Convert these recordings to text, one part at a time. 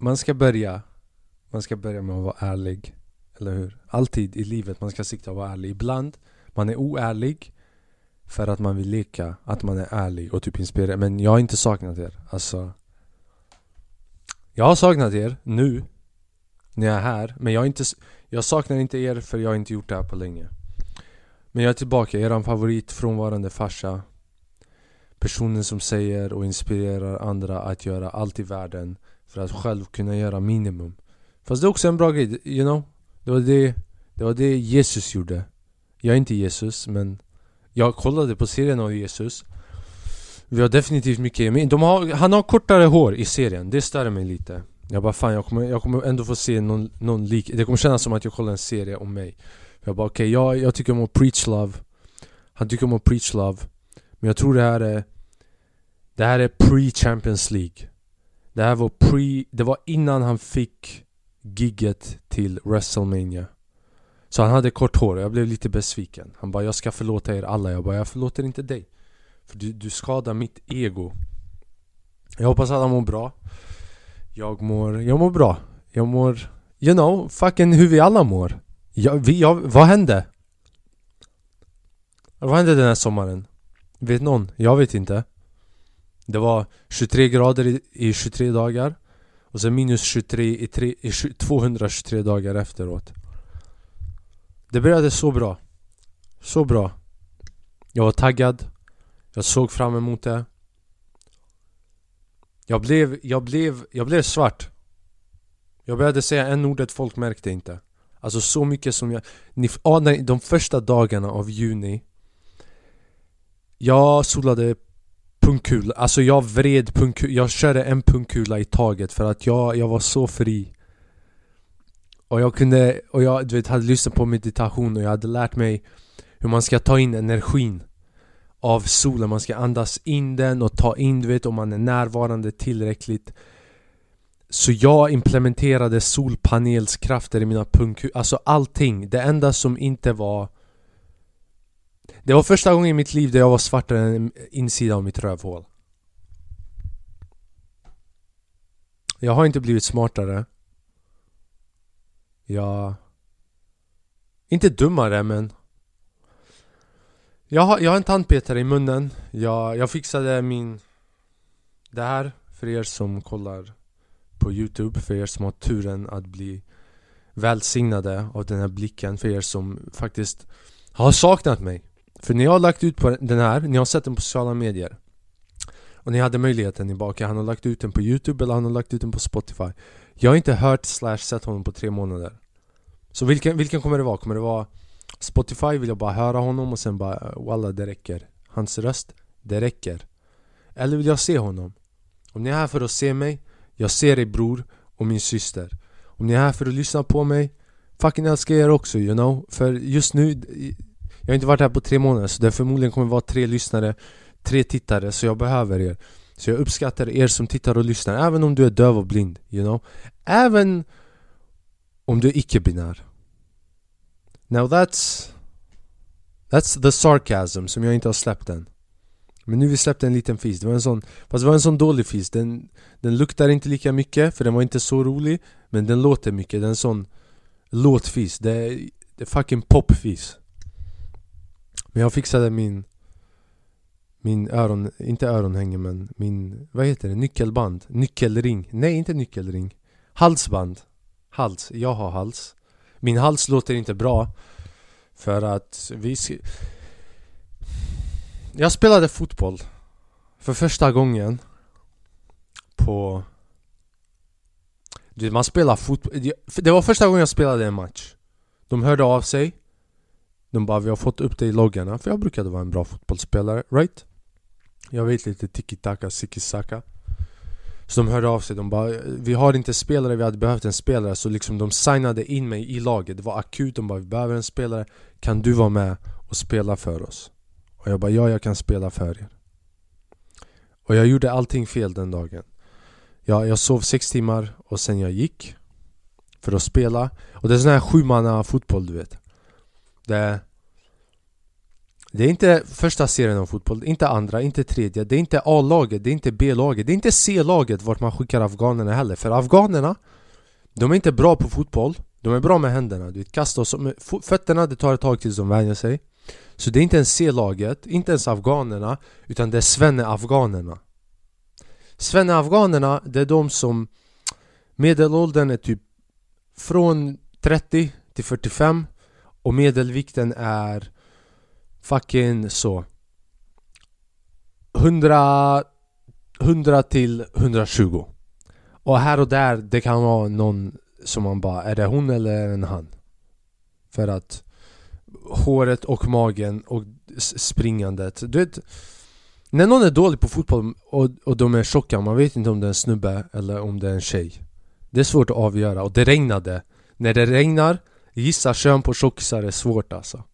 man ska börja Man ska börja med att vara ärlig Eller hur? Alltid i livet man ska sikta på att vara ärlig. Ibland man är oärlig För att man vill leka att man är ärlig och typ inspirera Men jag har inte saknat er Alltså. Jag har saknat er nu När jag är här Men jag, inte, jag saknar inte er för jag har inte gjort det här på länge. Men jag är tillbaka, eran favorit frånvarande farsa. Personen som säger och inspirerar andra att göra allt i världen. För att själv kunna göra minimum. Fast det är också en bra grej, you know? Det var det, det var det Jesus gjorde. Jag är inte Jesus men Jag kollade på serien av Jesus. Vi har definitivt mycket men de har, Han har kortare hår i serien, det stör mig lite. Jag bara fan jag kommer, jag kommer ändå få se någon, någon lik Det kommer kännas som att jag kollar en serie om mig. Jag bara okej, okay, jag, jag tycker om att preach love. Han tycker om att preach love. Men jag tror det här är Det här är pre-Champions League. Det här var pre, det var innan han fick gigget till WrestleMania. Så han hade kort hår och jag blev lite besviken. Han bara 'Jag ska förlåta er alla' Jag bara 'Jag förlåter inte dig' För du, du skadar mitt ego. Jag hoppas alla mår bra. Jag mår, jag mår bra. Jag mår, you know, fucking hur vi alla mår. Jag, vi, jag, Vad hände? Vad hände den här sommaren? Vet någon? Jag vet inte. Det var 23 grader i, i 23 dagar och sen minus 23 i, tre, i 223 dagar efteråt. Det började så bra. Så bra. Jag var taggad. Jag såg fram emot det. Jag blev, jag blev, jag blev svart. Jag började säga en ordet folk märkte inte. Alltså så mycket som jag... Ni, ah, de första dagarna av juni Jag solade Punkkula, alltså jag vred punkkula, jag körde en pungkula i taget för att jag, jag var så fri. Och jag kunde, och jag du vet, hade lyssnat på meditation och jag hade lärt mig hur man ska ta in energin av solen, man ska andas in den och ta in, du vet, om man är närvarande tillräckligt. Så jag implementerade solpanelskrafter i mina pungkulor, alltså allting. Det enda som inte var det var första gången i mitt liv där jag var svartare än insidan av mitt rövhål. Jag har inte blivit smartare. Jag... Inte dummare men jag har, jag har en tandpetare i munnen. Jag, jag fixade min... Det här, för er som kollar på youtube, för er som har turen att bli välsignade av den här blicken, för er som faktiskt har saknat mig för när jag har lagt ut på den här, ni har sett den på sociala medier. Och ni hade möjligheten, i bak, han har lagt ut den på youtube eller han har lagt ut den på spotify. Jag har inte hört slash sett honom på tre månader. Så vilken, vilken kommer det vara? Kommer det vara Spotify vill jag bara höra honom och sen bara eh, Walla det räcker. Hans röst, det räcker. Eller vill jag se honom? Om ni är här för att se mig Jag ser dig bror och min syster. Om ni är här för att lyssna på mig Fucking älskar er också you know. För just nu jag har inte varit här på tre månader så det förmodligen kommer vara tre lyssnare Tre tittare, så jag behöver er. Så jag uppskattar er som tittar och lyssnar Även om du är döv och blind, you know? Även om du är icke-binär. Now that's That's the sarcasm som jag inte har släppt än. Men nu vi släppte en liten fis, det var en sån Fast det var en sån dålig fis, den, den luktar inte lika mycket för den var inte så rolig Men den låter mycket, det är en sån låtfis, det är, det är fucking popfis men jag fixade min Min öron, inte öronhänge men min, vad heter det? Nyckelband? Nyckelring? Nej inte nyckelring Halsband Hals, jag har hals Min hals låter inte bra För att vi Jag spelade fotboll För första gången På du vet, man spelar fotboll Det var första gången jag spelade en match De hörde av sig de bara 'Vi har fått upp dig i loggarna' För jag brukade vara en bra fotbollsspelare, right? Jag vet lite tiki-taka, siki-saka. Så de hörde av sig, de bara 'Vi har inte spelare, vi hade behövt en spelare' Så liksom de signade in mig i laget. Det var akut, de bara 'Vi behöver en spelare, kan du vara med och spela för oss?' Och jag bara 'Ja, jag kan spela för er' Och jag gjorde allting fel den dagen. Jag, jag sov sex timmar och sen jag gick För att spela. Och det är sån här sjumanna fotboll du vet det, Det är inte första serien av fotboll, inte andra, inte tredje, det är inte A-laget, det är inte B-laget, det är inte C-laget vart man skickar afghanerna heller. För afghanerna, de är inte bra på fotboll, de är bra med händerna, du vet, kasta oss med fötterna, det tar ett tag tills de vänjer sig. Så det är inte ens C-laget, inte ens afghanerna, utan det är svenne-afghanerna. Svenne-afghanerna, det är de som Medelåldern är typ från 30 till 45 och medelvikten är fucking så. 100, 100 till 120 Och här och där, det kan vara någon som man bara, är det hon eller är det han? För att håret och magen och springandet, du vet När någon är dålig på fotboll och, och de är tjocka, man vet inte om det är en snubbe eller om det är en tjej. Det är svårt att avgöra och det regnade. När det regnar, gissa kön på tjockisar är svårt alltså.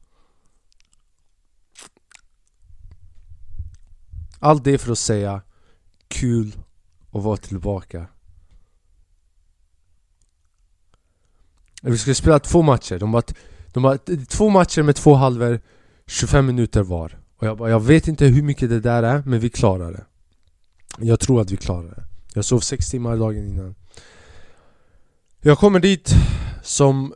Allt det för att säga kul att vara tillbaka. Vi skulle spela två matcher, de var de var två matcher med två halvor 25 minuter var. Och jag bara, jag vet inte hur mycket det där är, men vi klarar det. Jag tror att vi klarar det. Jag sov sex timmar dagen innan. Jag kommer dit som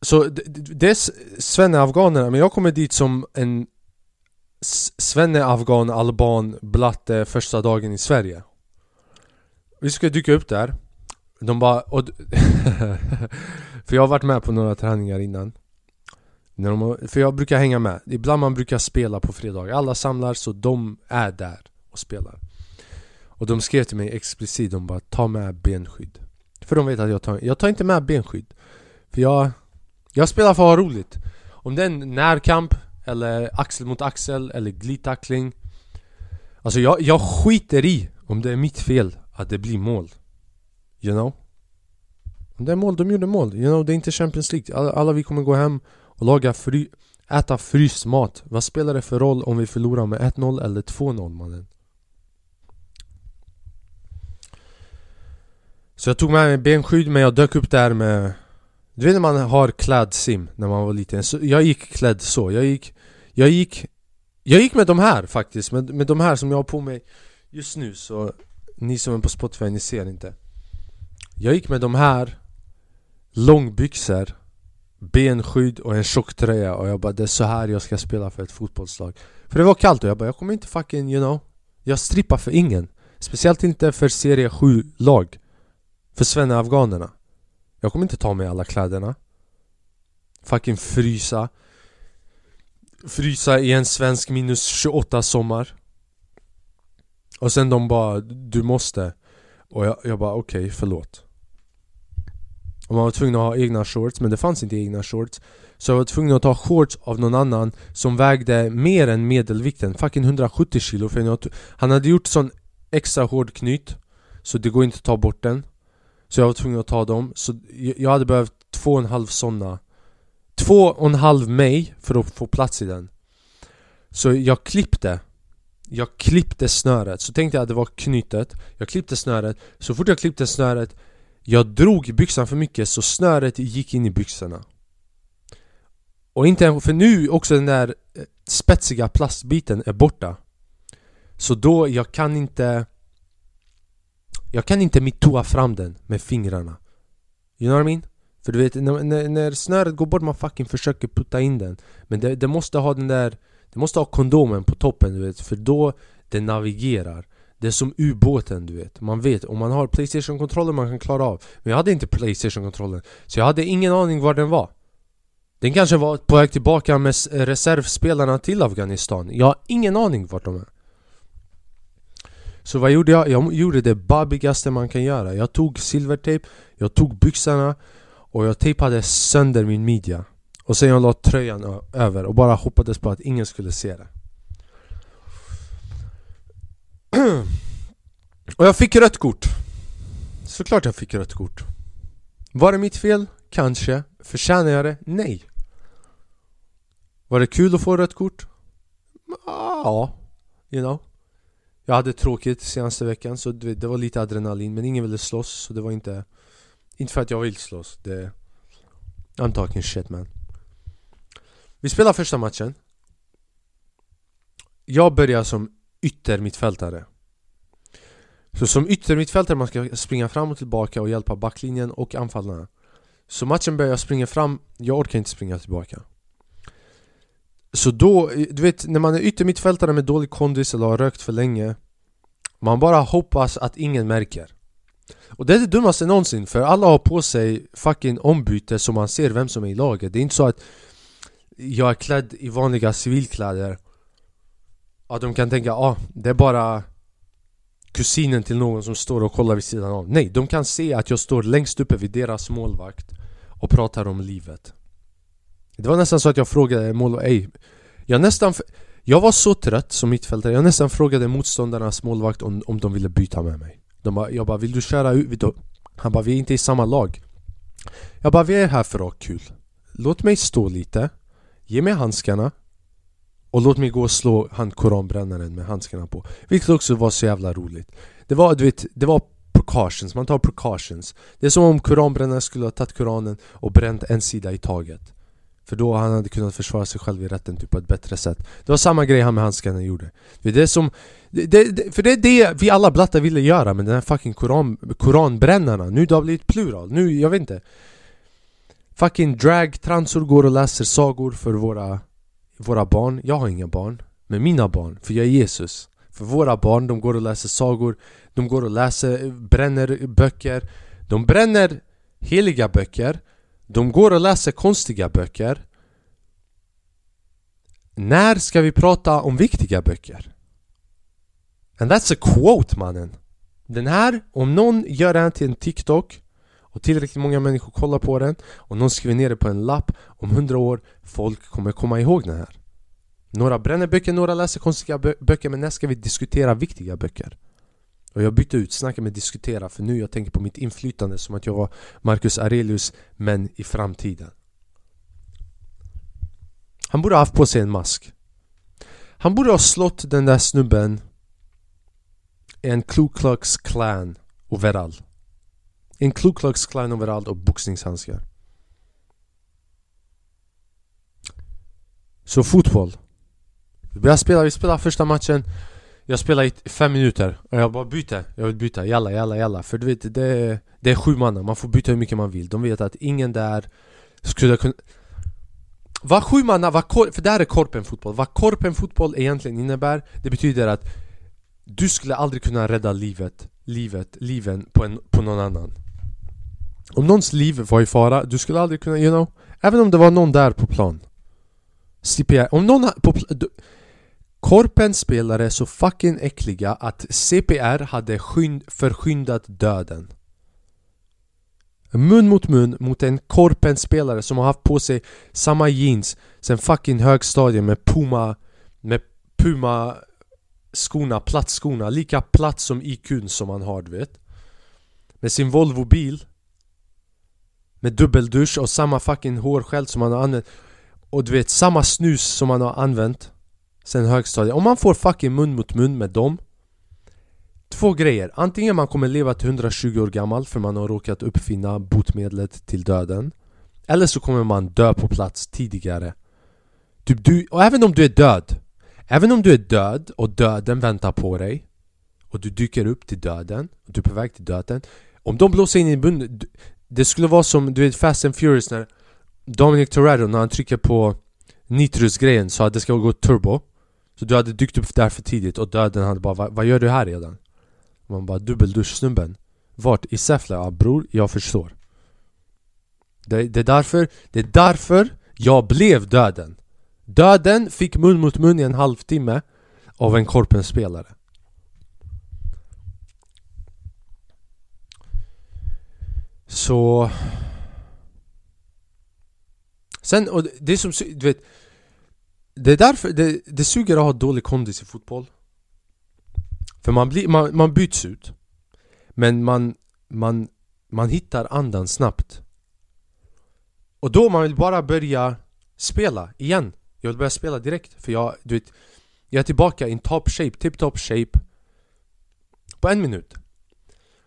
så det, det är svenne-afghanerna, men jag kommer dit som en Svenne, afghan, alban, blatte första dagen i Sverige. Vi ska dyka upp där. De bara... Och, för jag har varit med på några träningar innan. När de, För jag brukar hänga med. Ibland man brukar spela på fredagar. Alla samlar så de är där och spelar. Och de skrev till mig explicit De bara ta med benskydd. För de vet att jag tar, jag tar inte med benskydd. För jag... Jag spelar för att ha roligt. Om det är en närkamp eller axel mot axel, eller glidtackling. Alltså jag, jag skiter i om det är mitt fel att det blir mål. You know? Om det är mål, de gjorde mål. You know, det är inte Champions League. Alla, alla vi kommer gå hem och laga fry, äta fryst mat Vad spelar det för roll om vi förlorar med 1-0 eller 2-0 mannen? Så jag tog med mig benskydd men jag dök upp där med du vet när man har klädsim när man var liten? Så jag gick klädd så, jag gick jag gick Jag gick med de här faktiskt, med, med de här som jag har på mig just nu så Ni som är på Spotify, ni ser inte. Jag gick med de här Långbyxor Benskydd och en tjock tröja och jag bara det är så här jag ska spela för ett fotbollslag. För det var kallt och jag bara jag kommer inte fucking you know. Jag strippar för ingen. Speciellt inte för serie 7-lag För svenne-afghanerna jag kommer inte ta med alla kläderna. Fucking frysa. Frysa i en svensk minus 28 sommar. Och sen de bara, du måste. Och jag, jag bara okej, okay, förlåt. Och man var tvungen att ha egna shorts, men det fanns inte egna shorts. Så jag var tvungen att ta shorts av någon annan Som vägde mer än medelvikten, fucking 170 kilo. För jag, Han hade gjort sån extra hård knyt Så det går inte att ta bort den. Så jag var tvungen att ta dem, så jag hade behövt två och en halv sådana två och en halv mig för att få plats i den. Så jag klippte. Jag klippte snöret, så tänkte jag att det var knytet. Jag klippte snöret, så fort jag klippte snöret Jag drog byxan för mycket så snöret gick in i byxorna. Och inte, för nu också den där eh, spetsiga plastbiten är borta. Så då, jag kan inte jag kan inte mittoa fram den med fingrarna. You know what I mean? För du vet, när, när, snöret går bort man fucking försöker putta in den. Men det, det, måste ha den där Det måste ha kondomen på toppen du vet. För då det navigerar. Det är som ubåten du vet. Man vet, om man har Playstation-kontrollen man kan klara av. Men jag hade inte Playstation-kontrollen Så jag hade ingen aning var den var. Den kanske var på väg tillbaka med reservspelarna till Afghanistan. Jag har ingen aning vart de är så vad gjorde jag? Jag gjorde det babbigaste man kan göra. Jag tog silvertejp, jag tog byxorna och jag tejpade sönder min midja Och sen jag la tröjan över och bara hoppades på att ingen skulle se det. Och jag fick rött kort. Såklart jag fick rött kort. Var det mitt fel? Kanske. Förtjänar jag det? Nej. Var det kul att få rött kort? Ja, you know? Jag hade tråkigt senaste veckan så det var lite adrenalin men ingen ville slåss så det var inte inte för att jag vill slåss, det... I'm talking shit man. Vi spelar första matchen. Jag börjar som yttermittfältare. Så som yttermittfältare man ska springa fram och tillbaka och hjälpa backlinjen och anfallarna. Så matchen börjar jag springa fram, jag orkar inte springa tillbaka. Så då, du vet när man är yttermittfältare med dålig kondis eller har rökt för länge Man bara hoppas att ingen märker. Och det är det dummaste någonsin för alla har på sig fucking ombyte så man ser vem som är i laget. Det är inte så att jag är klädd i vanliga civilkläder Att de kan tänka ah, det är bara kusinen till någon som står och kollar vid sidan av. Nej, de kan se att jag står längst uppe vid deras målvakt och pratar om livet. Det var nästan så att jag frågade målvakten Jag nästan Jag var så trött som mittfältare, jag nästan frågade motståndarnas målvakt om, om de ville byta med mig. De bara, Jag bara 'Vill du köra ut?' Han bara 'Vi är inte i samma lag' Jag bara 'Vi är här för att ha kul' Låt mig stå lite Ge mig handskarna och låt mig gå och slå han koranbrännaren med handskarna på. Vilket också var så jävla roligt. Det var, du vet, det var precautions, man tar precautions Det är som om koranbrännaren skulle ha tagit koranen och bränt en sida i taget. För då han hade kunnat försvara sig själv i rätten typ på ett bättre sätt. Det var samma grej han med handskarna gjorde. Det är som det, det, För det är det vi alla blattar ville göra med den här fucking koran, koranbrännarna. Nu det har blivit plural, nu, jag vet inte. Fucking drag, transor går och läser sagor för våra, våra barn. Jag har inga barn Men mina barn, för jag är Jesus. För våra barn, de går och läser sagor. De går och läser, bränner böcker. De bränner heliga böcker. De går och läser konstiga böcker När ska vi prata om viktiga böcker? And that's a quote mannen Den här, om någon gör den till en TikTok och tillräckligt många människor kollar på den och någon skriver ner det på en lapp om hundra år Folk kommer komma ihåg den här Några bränner böcker, några läser konstiga böcker men när ska vi diskutera viktiga böcker? Och jag bytte ut snacka med diskutera för nu jag tänker på mitt inflytande som att jag var Marcus Aurelius men i framtiden. Han borde ha haft på sig en mask. Han borde ha slått den där snubben en Ku Klux Klan overall. En Ku Klux Klan overall och boxningshandskar. Så fotboll. Jag spelar, vi spelar första matchen. Jag spelar i fem minuter och jag bara byter Jag vill byta, jalla jalla jalla. För du vet, det är, det är sju manna, man får byta hur mycket man vill. De vet att ingen där skulle kunna vad sju manna, vad kor, för det här är korpenfotboll Vad korpenfotboll egentligen innebär Det betyder att Du skulle aldrig kunna rädda livet Livet, liven på, en, på någon annan. Om någons liv var i fara, du skulle aldrig kunna, you know? Även om det var någon där på plan. CPR, om någon på plan... Korpen spelare så fucking äckliga att CPR hade förskyndat döden. Mun mot mun mot en korpens spelare som har haft på sig samma jeans sen fucking högstadiet med Puma Med Puma skorna, plattskorna, lika platt som IQn som han har du vet. Med sin Volvo-bil med dubbeldusch och samma fucking hårskäll som han har använt Och du vet, samma snus som han har använt. Sen högstadiet. Om man får fucking mun mot mun med dem Två grejer, antingen man kommer leva till 120 år gammal för man har råkat uppfinna botemedlet till döden Eller så kommer man dö på plats tidigare. Typ du, Och även om du är död Även om du är död och döden väntar på dig Och du dyker upp till döden och du är på väg till döden Om de blåser in i munnen det skulle vara som, du vet Fast and Furious när Dominic Toretto när han trycker på nitrusgrejen så att det ska gå turbo. Så du hade dykt upp där för tidigt och döden hade bara Vad gör du här redan? Man bara dubbeldusch-snubben Vart? I Säffle? Ja bror, jag förstår det, det, är därför, det är därför jag blev döden Döden fick mun mot mun i en halvtimme av en korpenspelare Så... Sen, och det är som, du vet det är därför, det, det suger att ha dålig kondis i fotboll. För man, blir, man, man byts ut. Men man, man, man hittar andan snabbt. Och då man vill bara börja spela igen. Jag vill börja spela direkt. För jag, du vet Jag är tillbaka in top shape, tip top shape På en minut.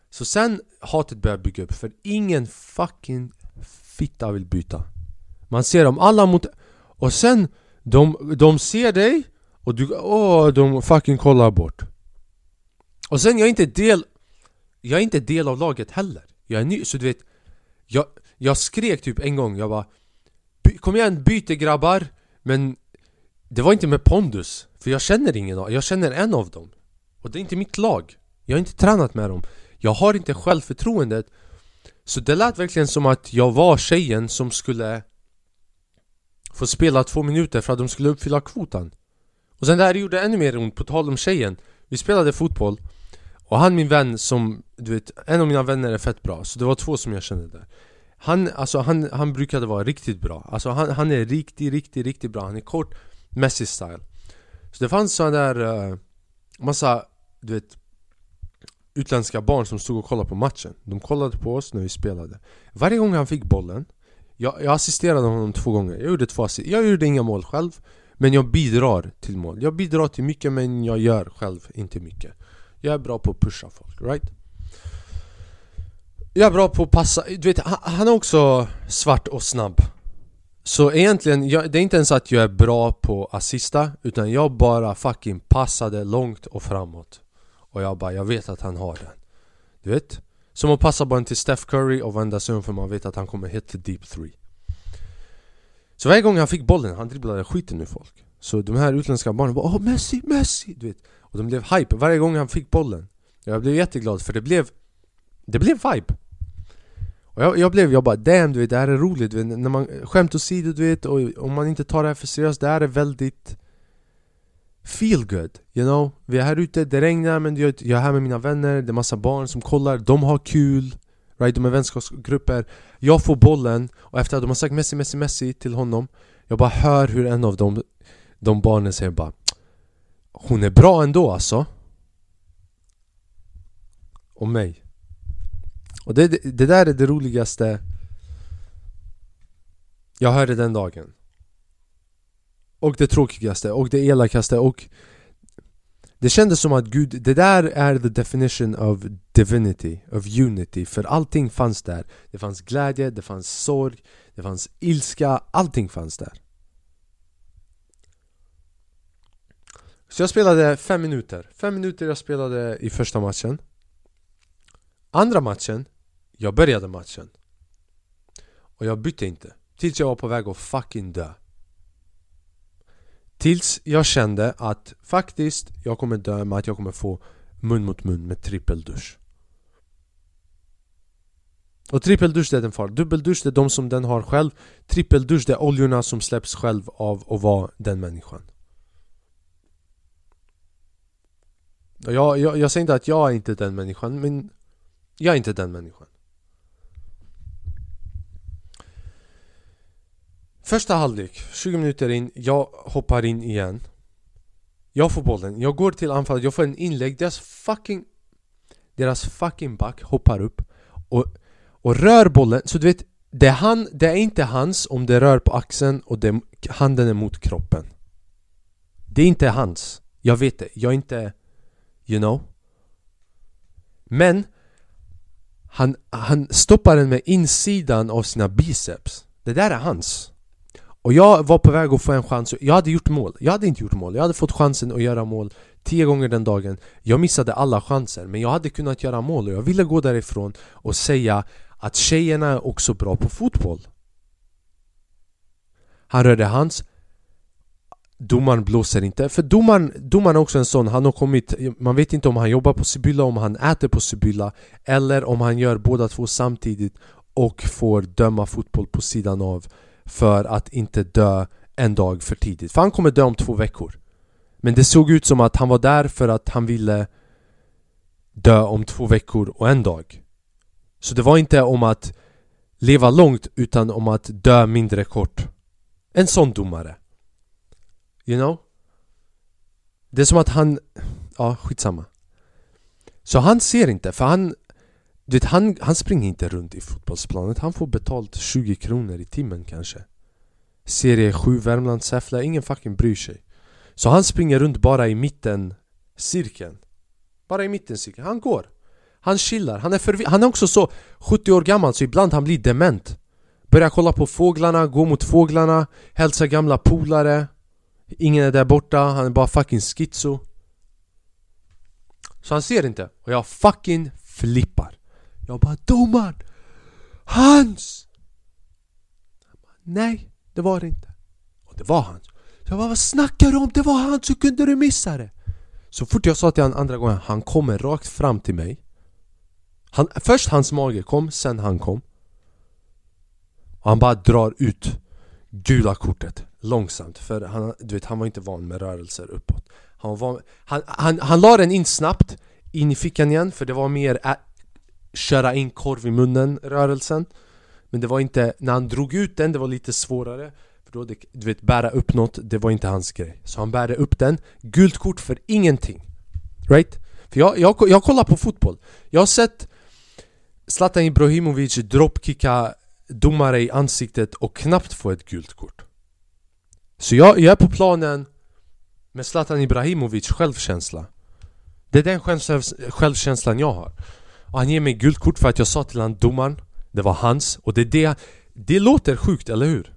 Så sen hatet börjar bygga upp för ingen fucking fitta vill byta. Man ser dem alla mot... Och sen, de, de ser dig Och du, åh, de fucking kollar bort Och sen jag är inte del Jag är inte del av laget heller. Jag är ny, så du vet Jag, jag skrek typ en gång, jag bara Kom igen, byte grabbar! Men det var inte med pondus För jag känner ingen av jag känner en av dem. Och det är inte mitt lag. Jag har inte tränat med dem. Jag har inte självförtroendet. Så det lät verkligen som att jag var tjejen som skulle Få spela två minuter för att de skulle uppfylla kvotan. Och sen det här gjorde ännu mer ont, på tal om tjejen. Vi spelade fotboll Och han min vän som, du vet, en av mina vänner är fett bra Så det var två som jag kände där. Han, alltså han, han brukade vara riktigt bra. Alltså han, han är riktigt, riktigt, riktigt bra. Han är kort, Messi style. Så det fanns sådana där uh, Massa, du vet Utländska barn som stod och kollade på matchen. De kollade på oss när vi spelade. Varje gång han fick bollen jag, jag assisterade honom två gånger, jag gjorde två assist Jag gjorde inga mål själv Men jag bidrar till mål. Jag bidrar till mycket men jag gör själv inte mycket. Jag är bra på att pusha folk, right? Jag är bra på att passa, du vet han är också svart och snabb. Så egentligen, jag, det är inte ens att jag är bra på att assista Utan jag bara fucking passade långt och framåt. Och jag bara, jag vet att han har den. Du vet? Som att passa bollen till Steph Curry och vända sig om för man vet att han kommer hit the deep three. Så varje gång han fick bollen, han dribblade skiten ur folk. Så de här utländska barnen bara 'Åh Messi, Messi' du vet. Och de blev hype varje gång han fick bollen. Jag blev jätteglad för det blev Det blev vibe. Och jag, jag blev, jag bara 'Damn du vet, det här är roligt' du vet, när man, Skämt åsido du vet, och om man inte tar det här för seriöst, det här är väldigt feel good, you know? Vi är här ute, det regnar men jag är här med mina vänner, det är massa barn som kollar, de har kul Right? De är vänskapsgrupper Jag får bollen och efter att de har sagt Messi, Messi, Messi till honom Jag bara hör hur en av dem, de barnen säger bara Hon är bra ändå alltså Och mig Och det, det, det där är det roligaste Jag hörde den dagen och det tråkigaste och det elakaste och det kändes som att Gud, det där är the definition of divinity, of unity För allting fanns där. Det fanns glädje, det fanns sorg, det fanns ilska, allting fanns där. Så jag spelade fem minuter, fem minuter jag spelade i första matchen. Andra matchen, jag började matchen. Och jag bytte inte. Tills jag var på väg att fucking dö. Tills jag kände att faktiskt, jag kommer dö med att jag kommer få mun mot mun med trippeldusch Och trippeldusch det är den far. Dubbeldusch det är de som den har själv. Trippeldusch det är oljorna som släpps själv av att vara den människan. Jag, jag, jag säger inte att jag är inte den människan men Jag är inte den människan. Första halvlek, 20 minuter in, jag hoppar in igen. Jag får bollen, jag går till anfallet, jag får en inlägg Deras fucking Deras fucking back hoppar upp och, och rör bollen, så du vet det är, han, det är inte hans om det rör på axeln och det, handen är mot kroppen. Det är inte hans. Jag vet det, jag är inte You know. Men han, han stoppar den med insidan av sina biceps. Det där är hans och jag var på väg att få en chans, jag hade gjort mål. Jag hade inte gjort mål, jag hade fått chansen att göra mål Tio gånger den dagen. Jag missade alla chanser, men jag hade kunnat göra mål och jag ville gå därifrån och säga att tjejerna är också bra på fotboll. Han rörde hans. Domaren blåser inte, för domaren, domaren är också en sån, han har kommit Man vet inte om han jobbar på Sibylla, om han äter på Sibylla Eller om han gör båda två samtidigt och får döma fotboll på sidan av för att inte dö en dag för tidigt. För han kommer dö om två veckor. Men det såg ut som att han var där för att han ville dö om två veckor och en dag. Så det var inte om att leva långt utan om att dö mindre kort. En sån domare. You know? Det är som att han... Ja, skitsamma. Så han ser inte, för han... Du vet, han, han springer inte runt i fotbollsplanet, han får betalt 20 kronor i timmen kanske. Serie 7 Värmland Säffle, ingen fucking bryr sig. Så han springer runt bara i mitten cirkeln. Bara i mitten cirkeln, han går. Han chillar, han är, förvi- han är också så 70 år gammal så ibland han blir dement. Börjar kolla på fåglarna, gå mot fåglarna, hälsa gamla polare. Ingen är där borta, han är bara fucking schizo. Så han ser inte, och jag fucking flippar. Jag bara 'Domaren! Hans!' Han bara, Nej, det var det inte Och det var hans Jag bara 'Vad snackar du om? Det var hans, hur kunde du missa det?' Så fort jag sa till honom andra gången, han kommer rakt fram till mig han, Först hans mage kom, sen han kom Och han bara drar ut gula kortet långsamt För han, du vet, han var inte van med rörelser uppåt Han, var van, han, han, han la den in snabbt In i fickan igen för det var mer Köra in korv i munnen rörelsen. Men det var inte, när han drog ut den, det var lite svårare. För då, det, du vet, bära upp något, det var inte hans grej. Så han bärde upp den, gult kort för ingenting. Right? För jag, jag, jag kollar på fotboll. Jag har sett Zlatan Ibrahimovic dropkicka domare i ansiktet och knappt få ett gult kort. Så jag, jag är på planen med Zlatan Ibrahimovic självkänsla. Det är den självkänslan jag har. Och han ger mig gult kort för att jag sa till han domaren Det var hans och det är det Det låter sjukt, eller hur?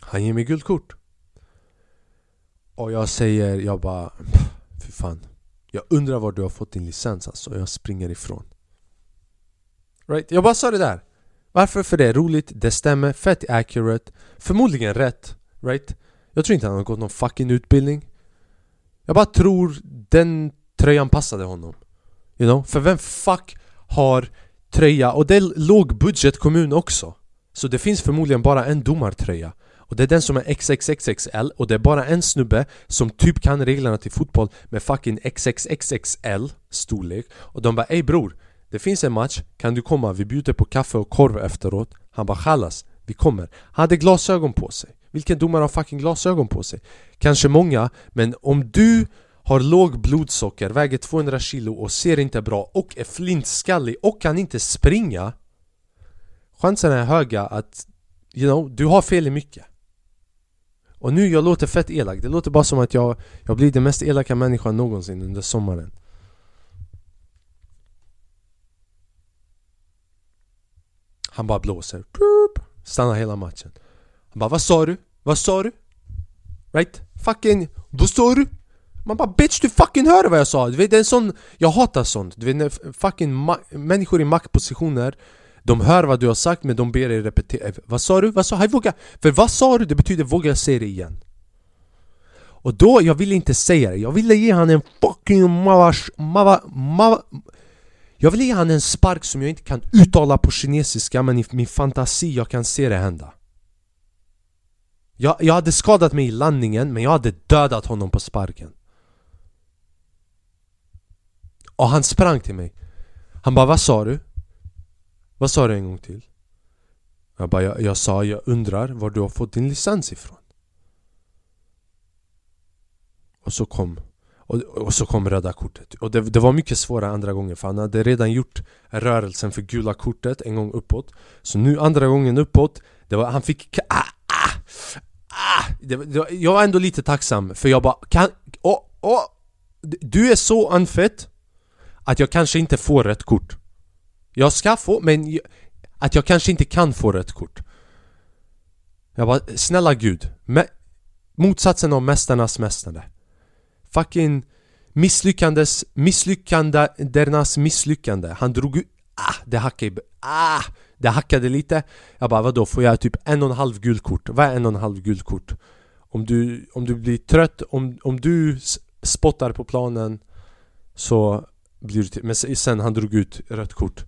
Han ger mig gult kort Och jag säger, jag bara Fy fan Jag undrar var du har fått din licens alltså, och jag springer ifrån Right? Jag bara sa det där Varför? För det är roligt, det stämmer, fett accurate Förmodligen rätt, right? Jag tror inte han har gått någon fucking utbildning jag bara tror den tröjan passade honom. You know? För vem fuck har tröja? Och det är låg budget kommun också. Så det finns förmodligen bara en domartröja. Och det är den som är XXXXL och det är bara en snubbe som typ kan reglerna till fotboll med fucking XXXXL storlek. Och de bara ey bror det finns en match, kan du komma? Vi bjuder på kaffe och korv efteråt. Han bara chalas, vi kommer. Han hade glasögon på sig. Vilken domare har fucking glasögon på sig? Kanske många, men om du har låg blodsocker, väger 200 kilo och ser inte bra och är flintskallig och kan inte springa Chansen är höga att, you know, du har fel i mycket. Och nu jag låter fett elak, det låter bara som att jag, jag blir den mest elaka människan någonsin under sommaren. Han bara blåser, stannar hela matchen. Han bara 'Vad sa du? Vad sa du?' Right? Fucking, vad sa du? Man bara 'Bitch du fucking hör vad jag sa' Du vet det är en sån, jag hatar sånt Du vet när fucking människor i maktpositioner De hör vad du har sagt men de ber dig repetera eh, Vad sa du? Vad sa du? Våga. För vad sa du? Det betyder våga säga det igen och då, jag ville inte säga det, jag ville ge han en fucking mavash, mava, mava, jag ville ge han en spark som jag inte kan uttala på kinesiska men i min fantasi jag kan se det hända jag, jag hade skadat mig i landningen men jag hade dödat honom på sparken. Och han sprang till mig. Han bara 'Vad sa du?' Vad sa du en gång till? Jag bara jag, jag sa jag undrar var du har fått din licens ifrån. Och så kom och, och så kom röda kortet. Och det, det, var mycket svårare andra gången för han hade redan gjort rörelsen för gula kortet en gång uppåt. Så nu andra gången uppåt det var, Han fick... Ah, ah, ah, det, det, jag var ändå lite tacksam för jag bara kan... Oh, oh, du är så unfit Att jag kanske inte får rätt kort. Jag ska få, men att jag kanske inte kan få rätt kort. Jag bara, snälla gud Motsatsen av mästarnas mästare. Fucking misslyckandes, misslyckandernas misslyckande. Han drog ut, ah, det hackade, ah, det hackade lite. Jag bara vadå, får jag typ en och en halv guldkort? Vad är en och en halv guldkort? Om du, om du blir trött, om, om du spottar på planen Så blir du Men sen han drog ut rött kort.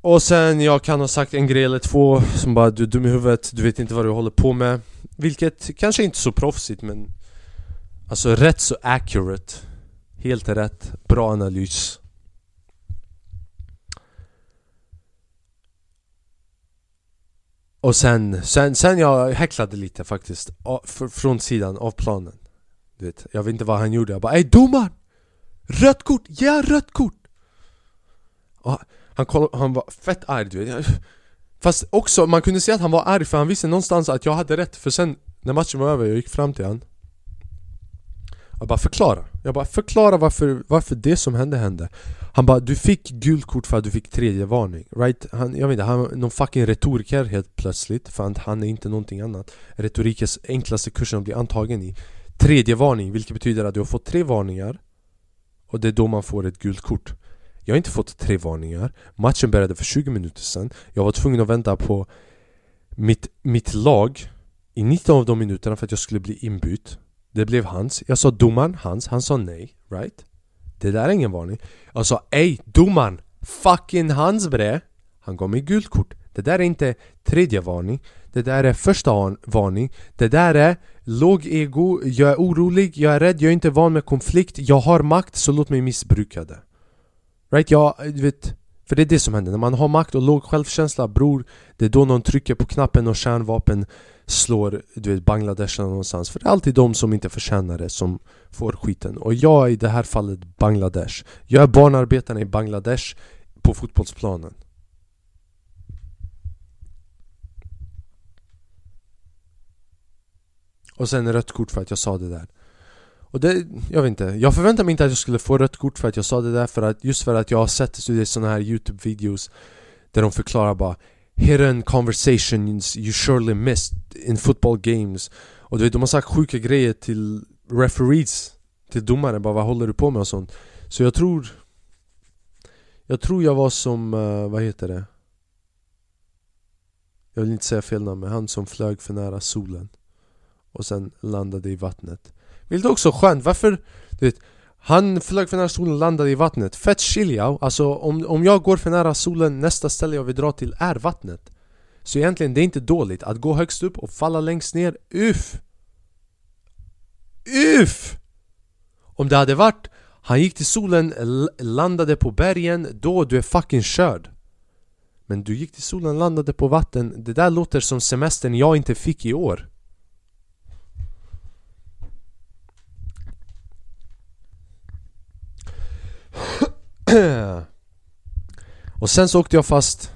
Och sen jag kan ha sagt en grej eller två som bara du är dum i huvudet, du vet inte vad du håller på med. Vilket kanske inte är så proffsigt men Alltså rätt så accurate. Helt rätt, bra analys. Och sen, sen, sen jag häcklade lite faktiskt Från sidan av planen. Du vet, Jag vet inte vad han gjorde, jag bara Ey domaren! Rött kort! Ja, rött kort! Och han, kollade, han var fett arg du vet. Fast också, man kunde se att han var arg för han visste någonstans att jag hade rätt. För sen, när matchen var över, jag gick fram till honom Jag bara förklara. Jag bara förklara varför, varför det som hände hände. Han bara du fick gult kort för att du fick tredje varning. Right? Han, jag vet inte, han var någon fucking retoriker helt plötsligt För att han är inte någonting annat. Retorikens enklaste kursen att bli antagen i. Tredje varning, vilket betyder att du har fått tre varningar Och det är då man får ett gult kort. Jag har inte fått tre varningar. Matchen började för 20 minuter sedan. Jag var tvungen att vänta på mitt, mitt lag i 19 av de minuterna för att jag skulle bli inbytt. Det blev hans, jag sa domaren hans, han sa nej, right? Det där är ingen varning Jag sa ej domaren! Fucking hans bre! Han gav mig gult kort Det där är inte tredje varning Det där är första varning Det där är låg ego, jag är orolig, jag är rädd, jag är inte van med konflikt Jag har makt, så låt mig missbruka det Right? Jag, vet för det är det som händer, när man har makt och låg självkänsla bror Det är då någon trycker på knappen och kärnvapen slår du vet, Bangladesh någonstans. För det är alltid de som inte förtjänar det som får skiten. Och jag är i det här fallet Bangladesh. Jag är barnarbetaren i Bangladesh på fotbollsplanen. Och sen rött kort för att jag sa det där. Och det, jag vet inte, jag förväntade mig inte att jag skulle få rött kort för att jag sa det där för att Just för att jag har sett sådana här youtube-videos Där de förklarar bara Hidden conversations you surely missed in football games Och du vet, de har sagt sjuka grejer till referees Till domare, bara vad håller du på med och sånt Så jag tror Jag tror jag var som, uh, vad heter det? Jag vill inte säga fel namn men han som flög för nära solen Och sen landade i vattnet vilket också skönt, varför? Du vet, han flög för nära solen och landade i vattnet. Fett chill Alltså om, om jag går för nära solen, nästa ställe jag vill dra till är vattnet. Så egentligen, det är inte dåligt att gå högst upp och falla längst ner. Uff! Uff! Om det hade varit han gick till solen, landade på bergen, då du är fucking körd. Men du gick till solen, landade på vatten. Det där låter som semestern jag inte fick i år. och sen så åkte jag fast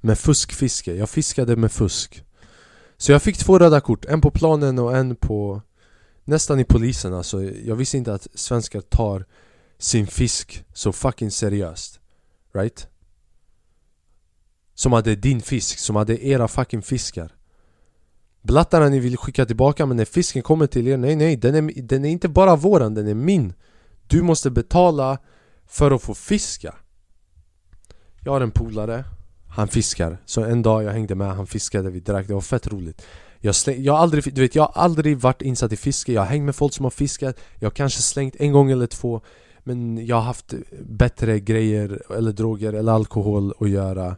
med fuskfiske, jag fiskade med fusk. Så jag fick två röda kort, en på planen och en på Nästan i polisen. Alltså, jag visste inte att svenskar tar sin fisk så fucking seriöst. Right? Som hade din fisk, som hade era fucking fiskar. Blattarna ni vill skicka tillbaka men när fisken kommer till er, nej nej den är, den är inte bara våran, den är min. Du måste betala för att få fiska. Jag har en polare Han fiskar. Så en dag jag hängde med, han fiskade, vi drack, det var fett roligt. Jag, släng, jag, har aldrig, du vet, jag har aldrig varit insatt i fiske. Jag har hängt med folk som har fiskat. Jag har kanske slängt en gång eller två. Men jag har haft bättre grejer eller droger eller alkohol att göra.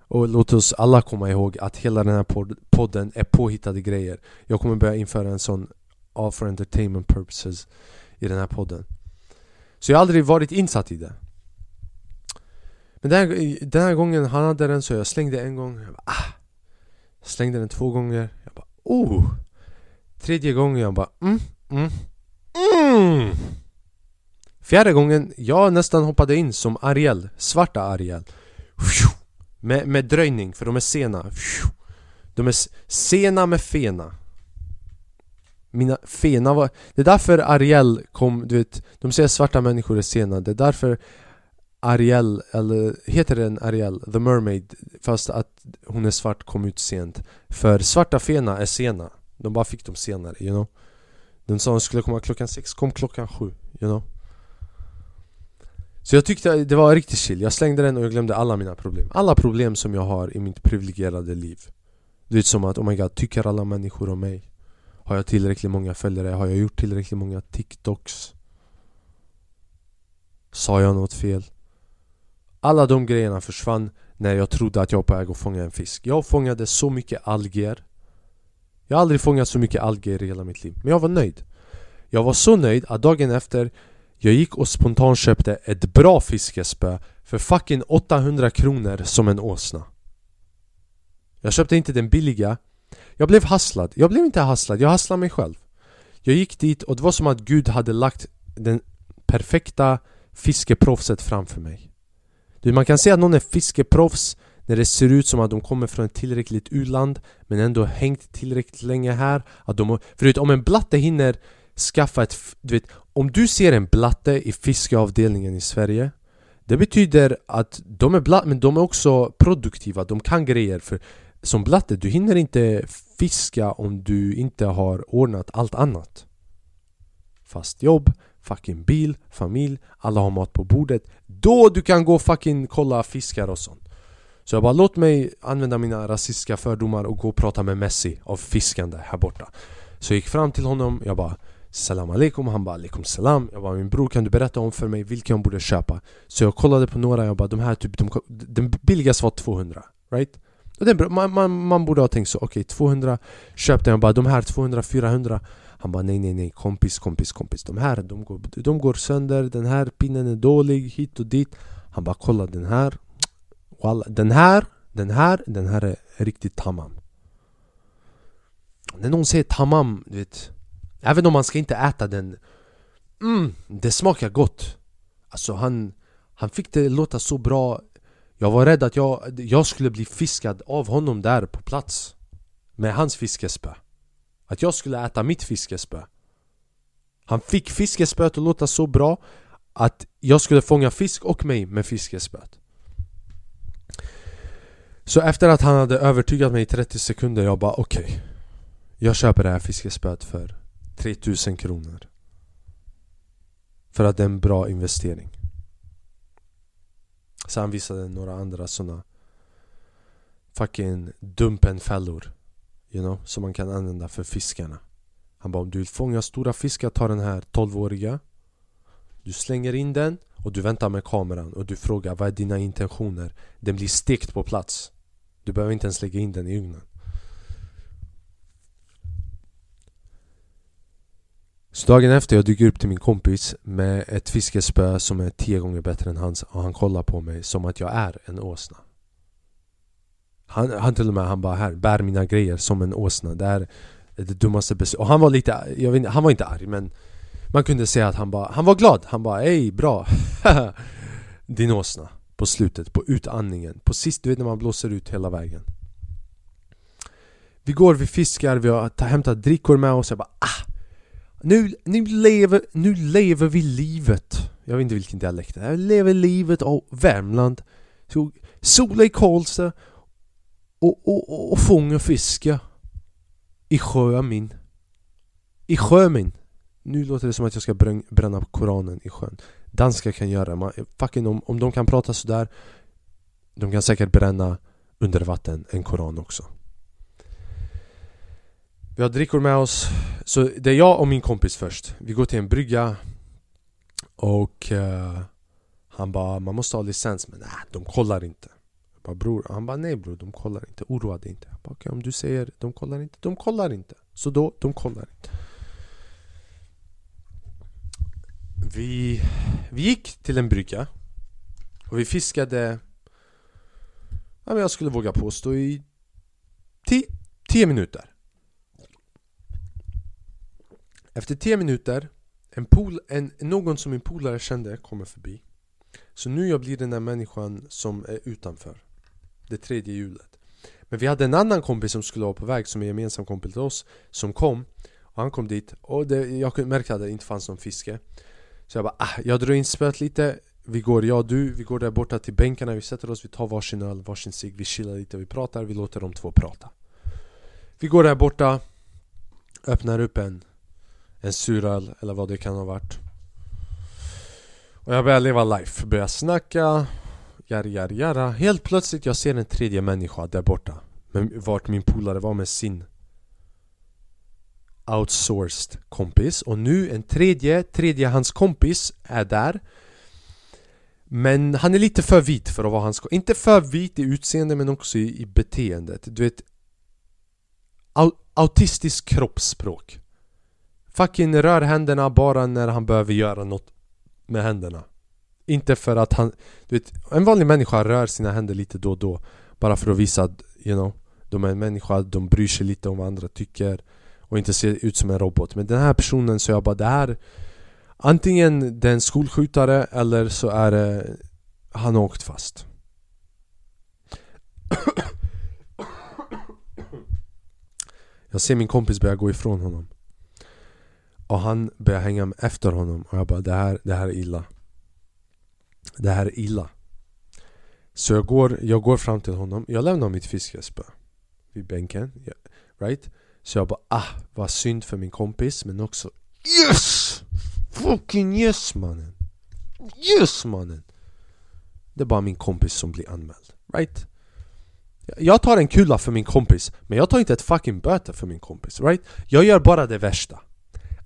Och låt oss alla komma ihåg att hela den här podden är påhittade grejer. Jag kommer börja införa en sån all for entertainment purposes i den här podden så jag har aldrig varit insatt i det. Men den här, den här gången han hade den så jag slängde en gång. Jag bara, ah. Slängde den två gånger. Jag bara oh. Tredje gången jag bara mm, mm, mm. Fjärde gången, jag nästan hoppade in som Ariel, svarta Ariel. Med, med dröjning, för de är sena. De är sena med fena mina fena var... Det är därför Ariel kom, du vet De säger svarta människor är sena, det är därför Ariel, eller heter den Ariel? The Mermaid Fast att hon är svart kom ut sent. För svarta fena är sena. De bara fick dem senare, you know. Den sa hon skulle komma klockan sex, kom klockan sju, you know. Så jag tyckte det var riktigt chill, jag slängde den och jag glömde alla mina problem. Alla problem som jag har i mitt privilegierade liv. Du vet som att, oh my god, tycker alla människor om mig? Har jag tillräckligt många följare? Har jag gjort tillräckligt många TikToks? Sa jag något fel? Alla de grejerna försvann när jag trodde att jag var på väg att fånga en fisk Jag fångade så mycket alger Jag har aldrig fångat så mycket alger i hela mitt liv Men jag var nöjd Jag var så nöjd att dagen efter Jag gick och spontant köpte ett bra fiskespö För fucking 800 kronor som en åsna Jag köpte inte den billiga jag blev hasslad, jag blev inte hasslad, jag hasslade mig själv. Jag gick dit och det var som att Gud hade lagt den perfekta fiskeproffset framför mig. Du, Man kan säga att någon är fiskeproffs när det ser ut som att de kommer från ett tillräckligt u-land Men ändå hängt tillräckligt länge här att de, För om en blatte hinner skaffa ett, du vet, om du ser en blatte i fiskeavdelningen i Sverige Det betyder att de är blatt, men de är också produktiva, de kan grejer för som blatte, du hinner inte fiska om du inte har ordnat allt annat. Fast jobb, fucking bil, familj, alla har mat på bordet. Då du kan gå fucking kolla fiskar och sånt. Så jag bara låt mig använda mina rasistiska fördomar och gå och prata med Messi av fiskande här borta. Så jag gick fram till honom, jag bara Salam alaikum, han bara alaikum salam. Jag bara min bror kan du berätta om för mig vilka jag borde köpa? Så jag kollade på några, jag bara de här typ, de, den billigaste var 200, right? Och bra. man, man, man borde ha tänkt så, okej okay, 200 köpte jag. Bara de här 200, 400 Han bara nej nej nej kompis kompis kompis. De här de går, de går sönder, den här pinnen är dålig hit och dit. Han bara kolla den här. Den här, den här, den här är riktigt tamam. När någon säger tamam, du vet Även om man ska inte äta den mm, Det smakar gott. Alltså han, han fick det låta så bra jag var rädd att jag, jag skulle bli fiskad av honom där på plats Med hans fiskespö. Att jag skulle äta mitt fiskespö. Han fick fiskespöet att låta så bra Att jag skulle fånga fisk och mig med fiskespöet. Så efter att han hade övertygat mig i 30 sekunder Jag bara okej okay, Jag köper det här fiskespöet för 3000 kronor. För att det är en bra investering. Så han visade några andra såna Fucking dumpenfällor You know, som man kan använda för fiskarna. Han bara om du vill fånga stora fiskar, ta den här 12-åriga Du slänger in den och du väntar med kameran och du frågar vad är dina intentioner? Den blir stekt på plats. Du behöver inte ens lägga in den i ugnen. Så dagen efter jag dyker upp till min kompis med ett fiskespö som är tio gånger bättre än hans och han kollar på mig som att jag är en åsna. Han, han till och med, han bara här, bär mina grejer som en åsna. Det är det dummaste beslutet Och han var lite, jag vet, han var inte arg men Man kunde säga att han bara, han var glad. Han bara Ey, bra. Din åsna. På slutet, på utandningen. På sist, du vet när man blåser ut hela vägen. Vi går, vi fiskar, vi har hämtat drickor med oss. Jag bara ah nu, nu, lever, nu lever vi livet. Jag vet inte vilken dialekt det är. Jag lever livet av Värmland. Så, Sola i Karlstad och, och, och, och fånga fiska I sjön min. I sjön min. Nu låter det som att jag ska bränna koranen i sjön. Danskar kan göra man, fucking om, om de kan prata sådär De kan säkert bränna under vatten en koran också vi har drickor med oss. Så det är jag och min kompis först. Vi går till en brygga Och uh, Han bara, man måste ha licens. Men nej, de kollar inte. Jag bara, bror, Han bara, nej bror, de kollar inte, oroa dig inte. Jag bara, okay, Om du säger de kollar inte, de kollar inte. Så då, de kollar inte. Vi, vi gick till en brygga Och vi fiskade. Ja, men Jag skulle våga påstå i 10 minuter. Efter 10 minuter, en pool, en, någon som min polare kände kommer förbi. Så nu jag blir den där människan som är utanför. Det tredje hjulet. Men vi hade en annan kompis som skulle vara på väg som är gemensam kompis till oss Som kom. Och han kom dit. Och det, jag märkte att det inte fanns någon fiske. Så jag bara ah, jag drar in spöet lite. Vi går, jag och du, vi går där borta till bänkarna, vi sätter oss, vi tar varsin öl, varsin cigg. Vi chillar lite, vi pratar, vi låter de två prata. Vi går där borta Öppnar upp en en suröl eller vad det kan ha varit. Och jag börjar leva life, börjar snacka Jari jari jara. Helt plötsligt jag ser en tredje människa där borta. Men Vart min polare var med sin Outsourced kompis. Och nu en tredje, tredje hans kompis är där. Men han är lite för vit för att vara hans Inte för vit i utseende men också i, i beteendet. Du vet Autistisk kroppsspråk. Fucking rör händerna bara när han behöver göra något med händerna. Inte för att han... Du vet, en vanlig människa rör sina händer lite då och då Bara för att visa att, you know De är en människa, de bryr sig lite om vad andra tycker Och inte ser ut som en robot. Men den här personen så jag bara det här Antingen det är en skolskjutare eller så är det Han har åkt fast. Jag ser min kompis börja gå ifrån honom. Och han börjar hänga efter honom och jag bara det här, det här är illa Det här är illa Så jag går, jag går fram till honom, jag lämnar mitt fiskespö Vid bänken, right? Så jag bara ah, vad synd för min kompis men också Yes! Fucking yes mannen! Yes mannen! Det är bara min kompis som blir anmäld, right? Jag tar en kula för min kompis, men jag tar inte ett fucking böter för min kompis, right? Jag gör bara det värsta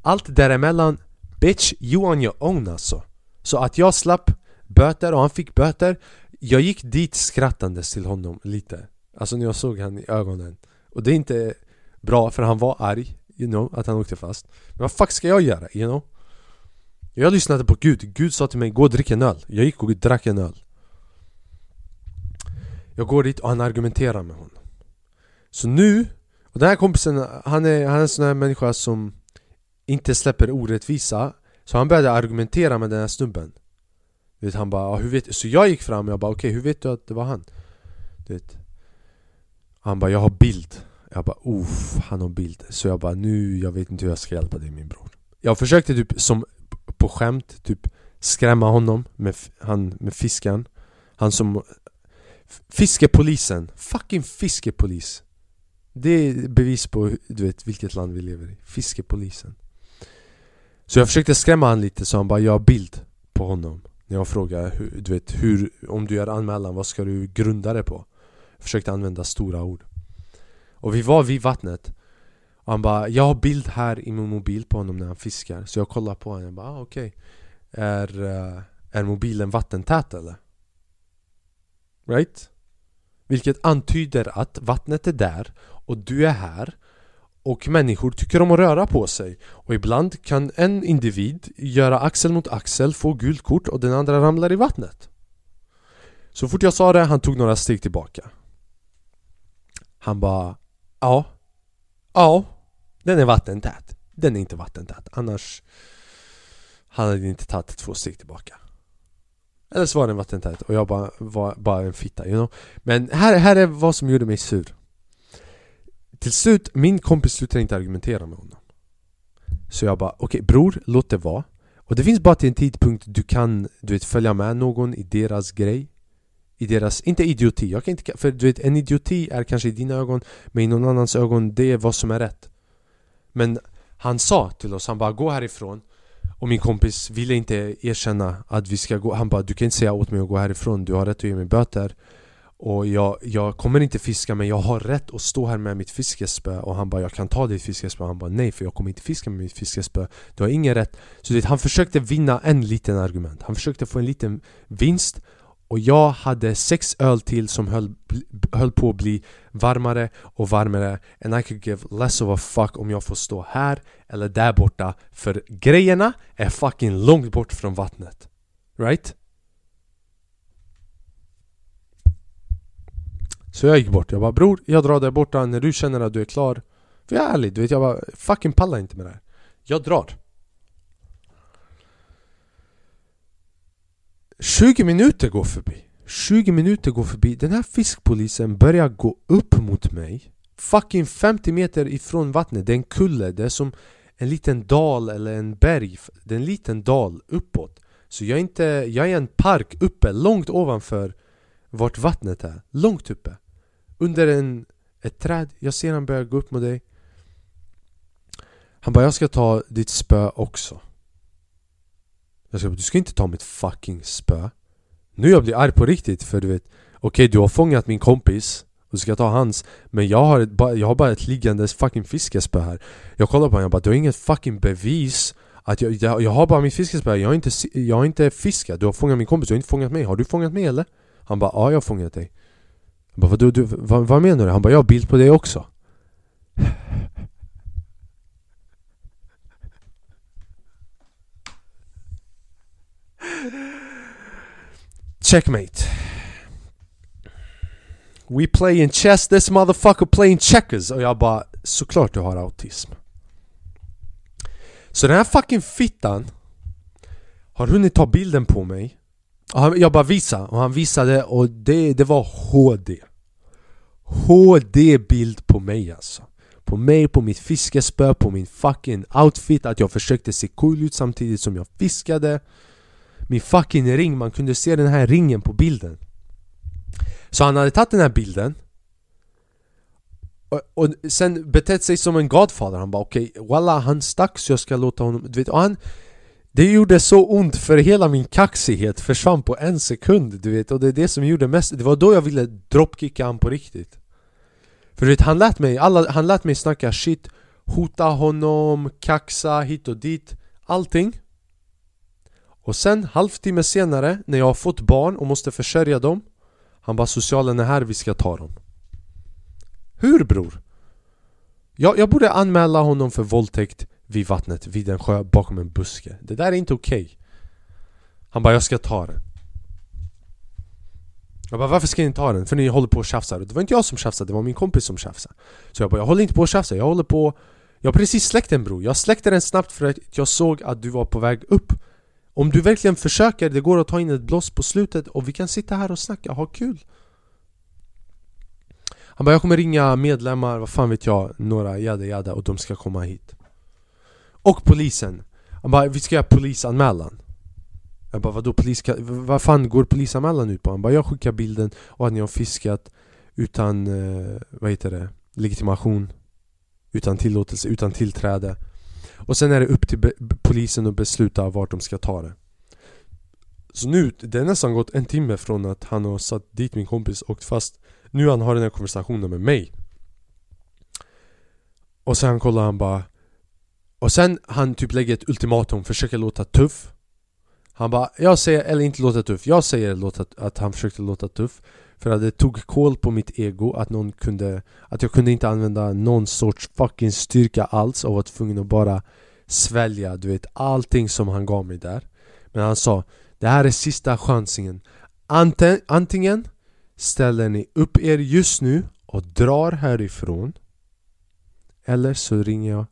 allt däremellan, bitch, you on your own alltså. Så att jag slapp böter och han fick böter. Jag gick dit skrattandes till honom lite. Alltså när jag såg han i ögonen. Och det är inte bra för han var arg, you know, att han åkte fast. Men vad fuck ska jag göra, you know? Jag lyssnade på Gud, Gud sa till mig gå och drick en öl. Jag gick och drack en öl. Jag går dit och han argumenterar med honom. Så nu, och den här kompisen, han är, han är en sån här människa som inte släpper orättvisa Så han började argumentera med den här snubben. Vet, Han bara, hur vet Så jag gick fram och jag bara okej, okay, hur vet du att det var han? Du vet. Han bara, jag har bild. Jag bara, uff, han har bild. Så jag bara, nu, jag vet inte hur jag ska hjälpa dig min bror. Jag försökte typ som på skämt typ skrämma honom med, han, med fisken. Han som Fiskepolisen, fucking fiskepolis. Det är bevis på du vet vilket land vi lever i. Fiskepolisen. Så jag försökte skrämma honom lite så han bara jag har bild på honom När jag frågade du vet, hur, om du gör anmälan, vad ska du grunda det på? Jag försökte använda stora ord Och vi var vid vattnet och han bara, jag har bild här i min mobil på honom när han fiskar Så jag kollar på honom, och bara, ah, okej okay. är, eh, är mobilen vattentät eller? Right? Vilket antyder att vattnet är där och du är här och människor tycker om att röra på sig. Och ibland kan en individ göra axel mot axel, få gult kort och den andra ramlar i vattnet. Så fort jag sa det, han tog några steg tillbaka. Han bara Ja. Ja. Den är vattentät. Den är inte vattentät, annars Han hade inte tagit två steg tillbaka. Eller så var den vattentät. Och jag bara var bara en fitta, you know. Men här, här är vad som gjorde mig sur till slut, min kompis slutade inte argumentera med honom. Så jag bara, okej okay, bror, låt det vara. Och det finns bara till en tidpunkt du kan du vet, följa med någon i deras grej. I deras, inte idioti, jag kan inte, för du vet en idioti är kanske i dina ögon Men i någon annans ögon, det är vad som är rätt. Men han sa till oss, han bara gå härifrån. Och min kompis ville inte erkänna att vi ska gå Han bara du kan inte säga åt mig att gå härifrån, du har rätt att ge mig böter och jag, jag kommer inte fiska men jag har rätt att stå här med mitt fiskespö. Och han bara 'Jag kan ta ditt fiskespö' Han bara 'Nej för jag kommer inte fiska med mitt fiskespö. Du har ingen rätt' Så det, han försökte vinna en liten argument. Han försökte få en liten vinst. Och jag hade sex öl till som höll, höll på att bli varmare och varmare. And I could give less of a fuck om jag får stå här eller där borta. För grejerna är fucking långt bort från vattnet. Right? Så jag gick bort, jag bara bror, jag drar där borta. När du känner att du är klar. För jag är ärlig, du vet jag bara fucking pallar inte med det här. Jag drar. 20 minuter går förbi. 20 minuter går förbi, den här fiskpolisen börjar gå upp mot mig. Fucking 50 meter ifrån vattnet, det är en kulle, det är som en liten dal eller en berg. Det är en liten dal uppåt. Så jag är inte, jag är i en park uppe, långt ovanför vart vattnet är, långt uppe under en, ett träd, jag ser han börja gå upp mot dig. Han bara 'Jag ska ta ditt spö också' Jag ska, du ska inte ta mitt fucking spö. Nu jag blir arg på riktigt för du vet Okej okay, du har fångat min kompis och du ska ta hans Men jag har, ett, jag har bara ett liggande fucking fiskespö här. Jag kollar på honom, jag bara 'Du har inget fucking bevis' Att jag, jag, jag har bara mitt fiskespö, jag har, inte, jag har inte fiskat Du har fångat min kompis, du har inte fångat mig. Har du fångat mig eller? Han bara 'Ja jag har fångat dig' Jag bara, du, du, vad, vad menar du? Han bara, jag har bild på dig också. Checkmate. We play in chess, this motherfucker playing checkers. Och jag bara, såklart du har autism. Så den här fucking fittan Har hunnit ta bilden på mig han, jag bara visa och han visade och det, det var HD HD bild på mig alltså. På mig, på mitt fiskespö, på min fucking outfit Att jag försökte se cool ut samtidigt som jag fiskade. Min fucking ring, man kunde se den här ringen på bilden. Så han hade tagit den här bilden. Och, och sen betett sig som en godfather, han bara okej, okay, walla han stack så jag ska låta honom, du vet, och han det gjorde så ont för hela min kaxighet försvann på en sekund du vet och det är det som gjorde mest Det var då jag ville dropkicka han på riktigt. För du vet han lät mig, alla, han lät mig snacka shit Hota honom, kaxa hit och dit Allting. Och sen halvtimme senare när jag har fått barn och måste försörja dem Han bara socialen är här, vi ska ta dem. Hur bror? Jag, jag borde anmäla honom för våldtäkt vid vattnet, vid en sjö, bakom en buske. Det där är inte okej. Okay. Han bara 'Jag ska ta den' Jag bara 'Varför ska ni ta den? För ni håller på och tjafsar' Det var inte jag som tjafsade, det var min kompis som tjafsade. Så jag bara 'Jag håller inte på och tjafsar' jag håller på' Jag har precis släckt den bror, jag släckte den snabbt för att jag såg att du var på väg upp. Om du verkligen försöker, det går att ta in ett blås på slutet och vi kan sitta här och snacka, ha kul. Han bara 'Jag kommer ringa medlemmar, vad fan vet jag, några jada jada och de ska komma hit' Och polisen. Han bara, vi ska göra polisanmälan. Jag bara, vadå polis? Vad fan går polisanmälan ut på? Han bara, jag skickar bilden och att ni har fiskat utan, eh, vad heter det, legitimation. Utan tillåtelse, utan tillträde. Och sen är det upp till polisen att besluta vart de ska ta det. Så nu, det har nästan gått en timme från att han har satt dit min kompis och fast. Nu han har den här konversationen med mig. Och sen kollar han bara och sen han typ lägger ett ultimatum, försöker låta tuff. Han bara, jag säger, eller inte låta tuff, jag säger låta, att han försökte låta tuff. För att det tog koll på mitt ego att någon kunde Att jag kunde inte använda någon sorts fucking styrka alls och var tvungen att bara svälja du vet allting som han gav mig där. Men han sa, det här är sista chansen. Antingen ställer ni upp er just nu och drar härifrån Eller så ringer jag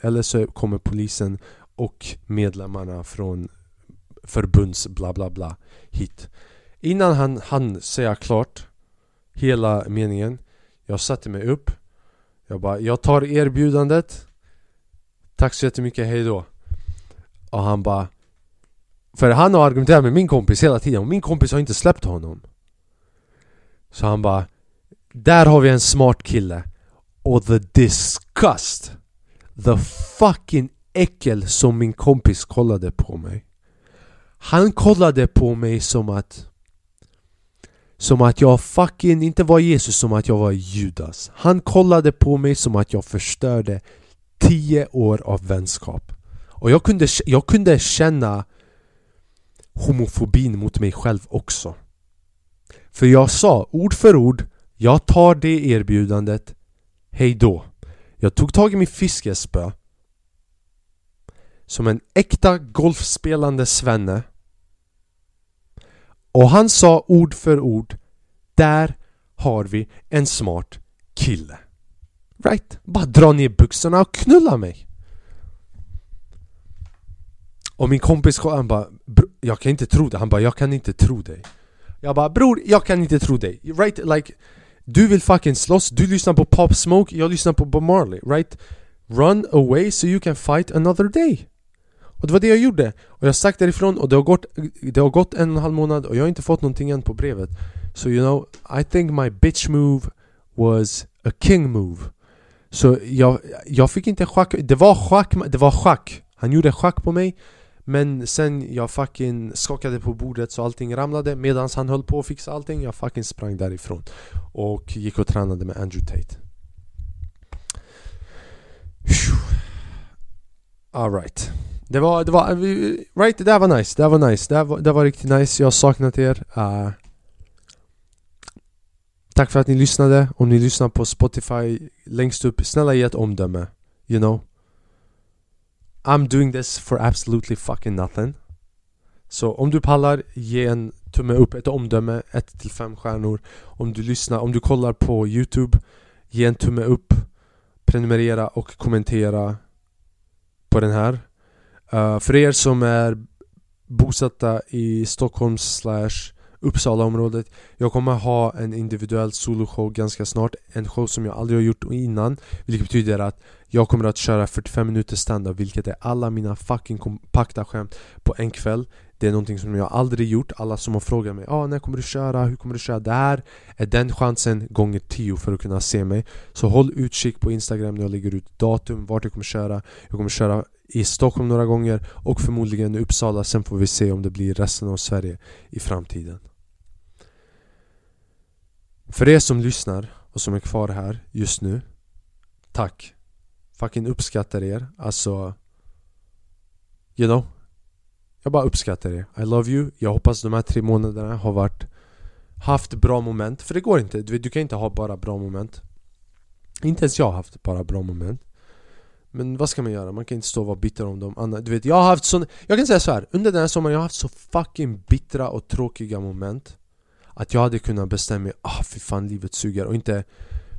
eller så kommer polisen och medlemmarna från förbunds bla bla bla hit. Innan han hann säga klart hela meningen Jag satte mig upp. Jag bara, jag tar erbjudandet. Tack så jättemycket, hejdå Och han bara För han har argumenterat med min kompis hela tiden och min kompis har inte släppt honom. Så han bara Där har vi en smart kille. Och the disgust! The fucking äckel som min kompis kollade på mig. Han kollade på mig som att Som att jag fucking inte var Jesus, som att jag var Judas. Han kollade på mig som att jag förstörde tio år av vänskap. Och jag kunde, jag kunde känna homofobin mot mig själv också. För jag sa ord för ord Jag tar det erbjudandet Hej då jag tog tag i min fiskespö Som en äkta golfspelande svenne. Och han sa ord för ord Där har vi en smart kille. Right? Bara dra ner byxorna och knulla mig. Och min kompis han bara Jag kan inte tro det, han bara jag kan inte tro dig. Jag bara bror, jag kan inte tro dig. Right? Like du vill fucking slåss, du lyssnar på Pop Smoke, jag lyssnar på Bob Marley, right? Run away so you can fight another day. Och det var det jag gjorde. Och jag stack därifrån och det har gått, det har gått en och en halv månad och jag har inte fått någonting än på brevet. So you know, I think my bitch move was a king move. Så jag, jag fick inte schack, det var schack, det var schack. Han gjorde schack på mig men sen jag fucking skakade på bordet så allting ramlade. Medan han höll på att fixa allting Jag fucking sprang därifrån. Och gick och tränade med Andrew Tate. Alright Det var, det var, eh, right, det där var nice, det där var nice, det där var, det var riktigt nice. Jag har saknat er. Uh, Tack för att ni lyssnade, om ni lyssnar på Spotify längst upp, snälla ge ett omdöme. You know? I'm doing this for absolutely fucking nothing. Så om du pallar, ge en tumme upp, ett omdöme, 1-5 stjärnor. Om du lyssnar, om du kollar på Youtube Ge en tumme upp. Prenumerera och kommentera På den här. Uh, För er som är bosatta i Stockholm slash Uppsalaområdet Jag kommer ha en individuell soloshow ganska snart. En show som jag aldrig har gjort innan Vilket betyder att jag kommer att köra 45 minuter standup Vilket är alla mina fucking kompakta skämt på en kväll Det är någonting som jag aldrig gjort Alla som har frågat mig ah, när kommer du köra? Hur kommer du köra? Det här är den chansen gånger 10 för att kunna se mig Så håll utkik på Instagram när jag lägger ut datum Vart jag kommer köra Jag kommer köra i Stockholm några gånger och förmodligen i Uppsala Sen får vi se om det blir resten av Sverige i framtiden För er som lyssnar och som är kvar här just nu Tack! Fucking uppskattar er, alltså You know? Jag bara uppskattar er, I love you. Jag hoppas de här tre månaderna har varit Haft bra moment, för det går inte, du, vet, du kan inte ha bara bra moment. Inte ens jag har haft bara bra moment. Men vad ska man göra? Man kan inte stå och vara bitter om dem Du vet, jag har haft sån... Jag kan säga så här. under den här sommaren jag har haft så fucking bittra och tråkiga moment Att jag hade kunnat bestämma mig, ah fy fan livet suger. Och inte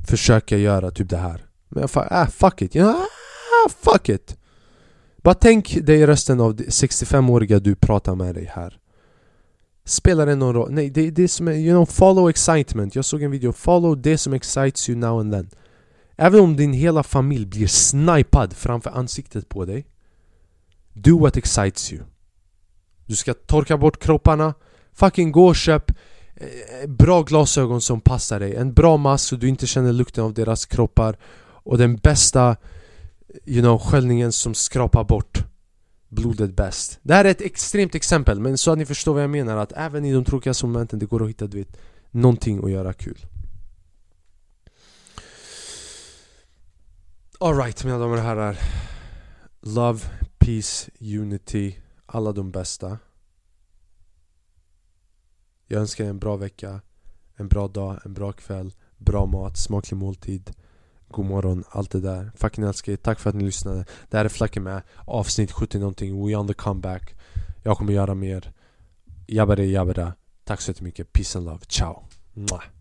försöka göra typ det här. Men jag fa- ah, fuck it, you know? ah, fuck it! Bara tänk dig resten av 65-åriga du pratar med dig här Spelar det någon roll? Nej, det är det som är, you know, follow excitement Jag såg en video, follow det som excites you now and then Även om din hela familj blir snipad framför ansiktet på dig Do what excites you Du ska torka bort kropparna Fucking gå och köp eh, bra glasögon som passar dig En bra mask så du inte känner lukten av deras kroppar och den bästa you know, sköljningen som skrapar bort blodet bäst. Det här är ett extremt exempel men så att ni förstår vad jag menar att även i de tråkigaste momenten det går att hitta du vet, någonting att göra kul. Alright mina damer och herrar. Love, peace, unity Alla de bästa. Jag önskar er en bra vecka En bra dag, en bra kväll Bra mat, smaklig måltid. God morgon, allt det där. Fucking älskar er, tack för att ni lyssnade. Det här är Flacken med avsnitt 70 någonting. We on the comeback. Jag kommer göra mer. Jabbare jabbara Tack så jättemycket, peace and love, ciao. Mwah.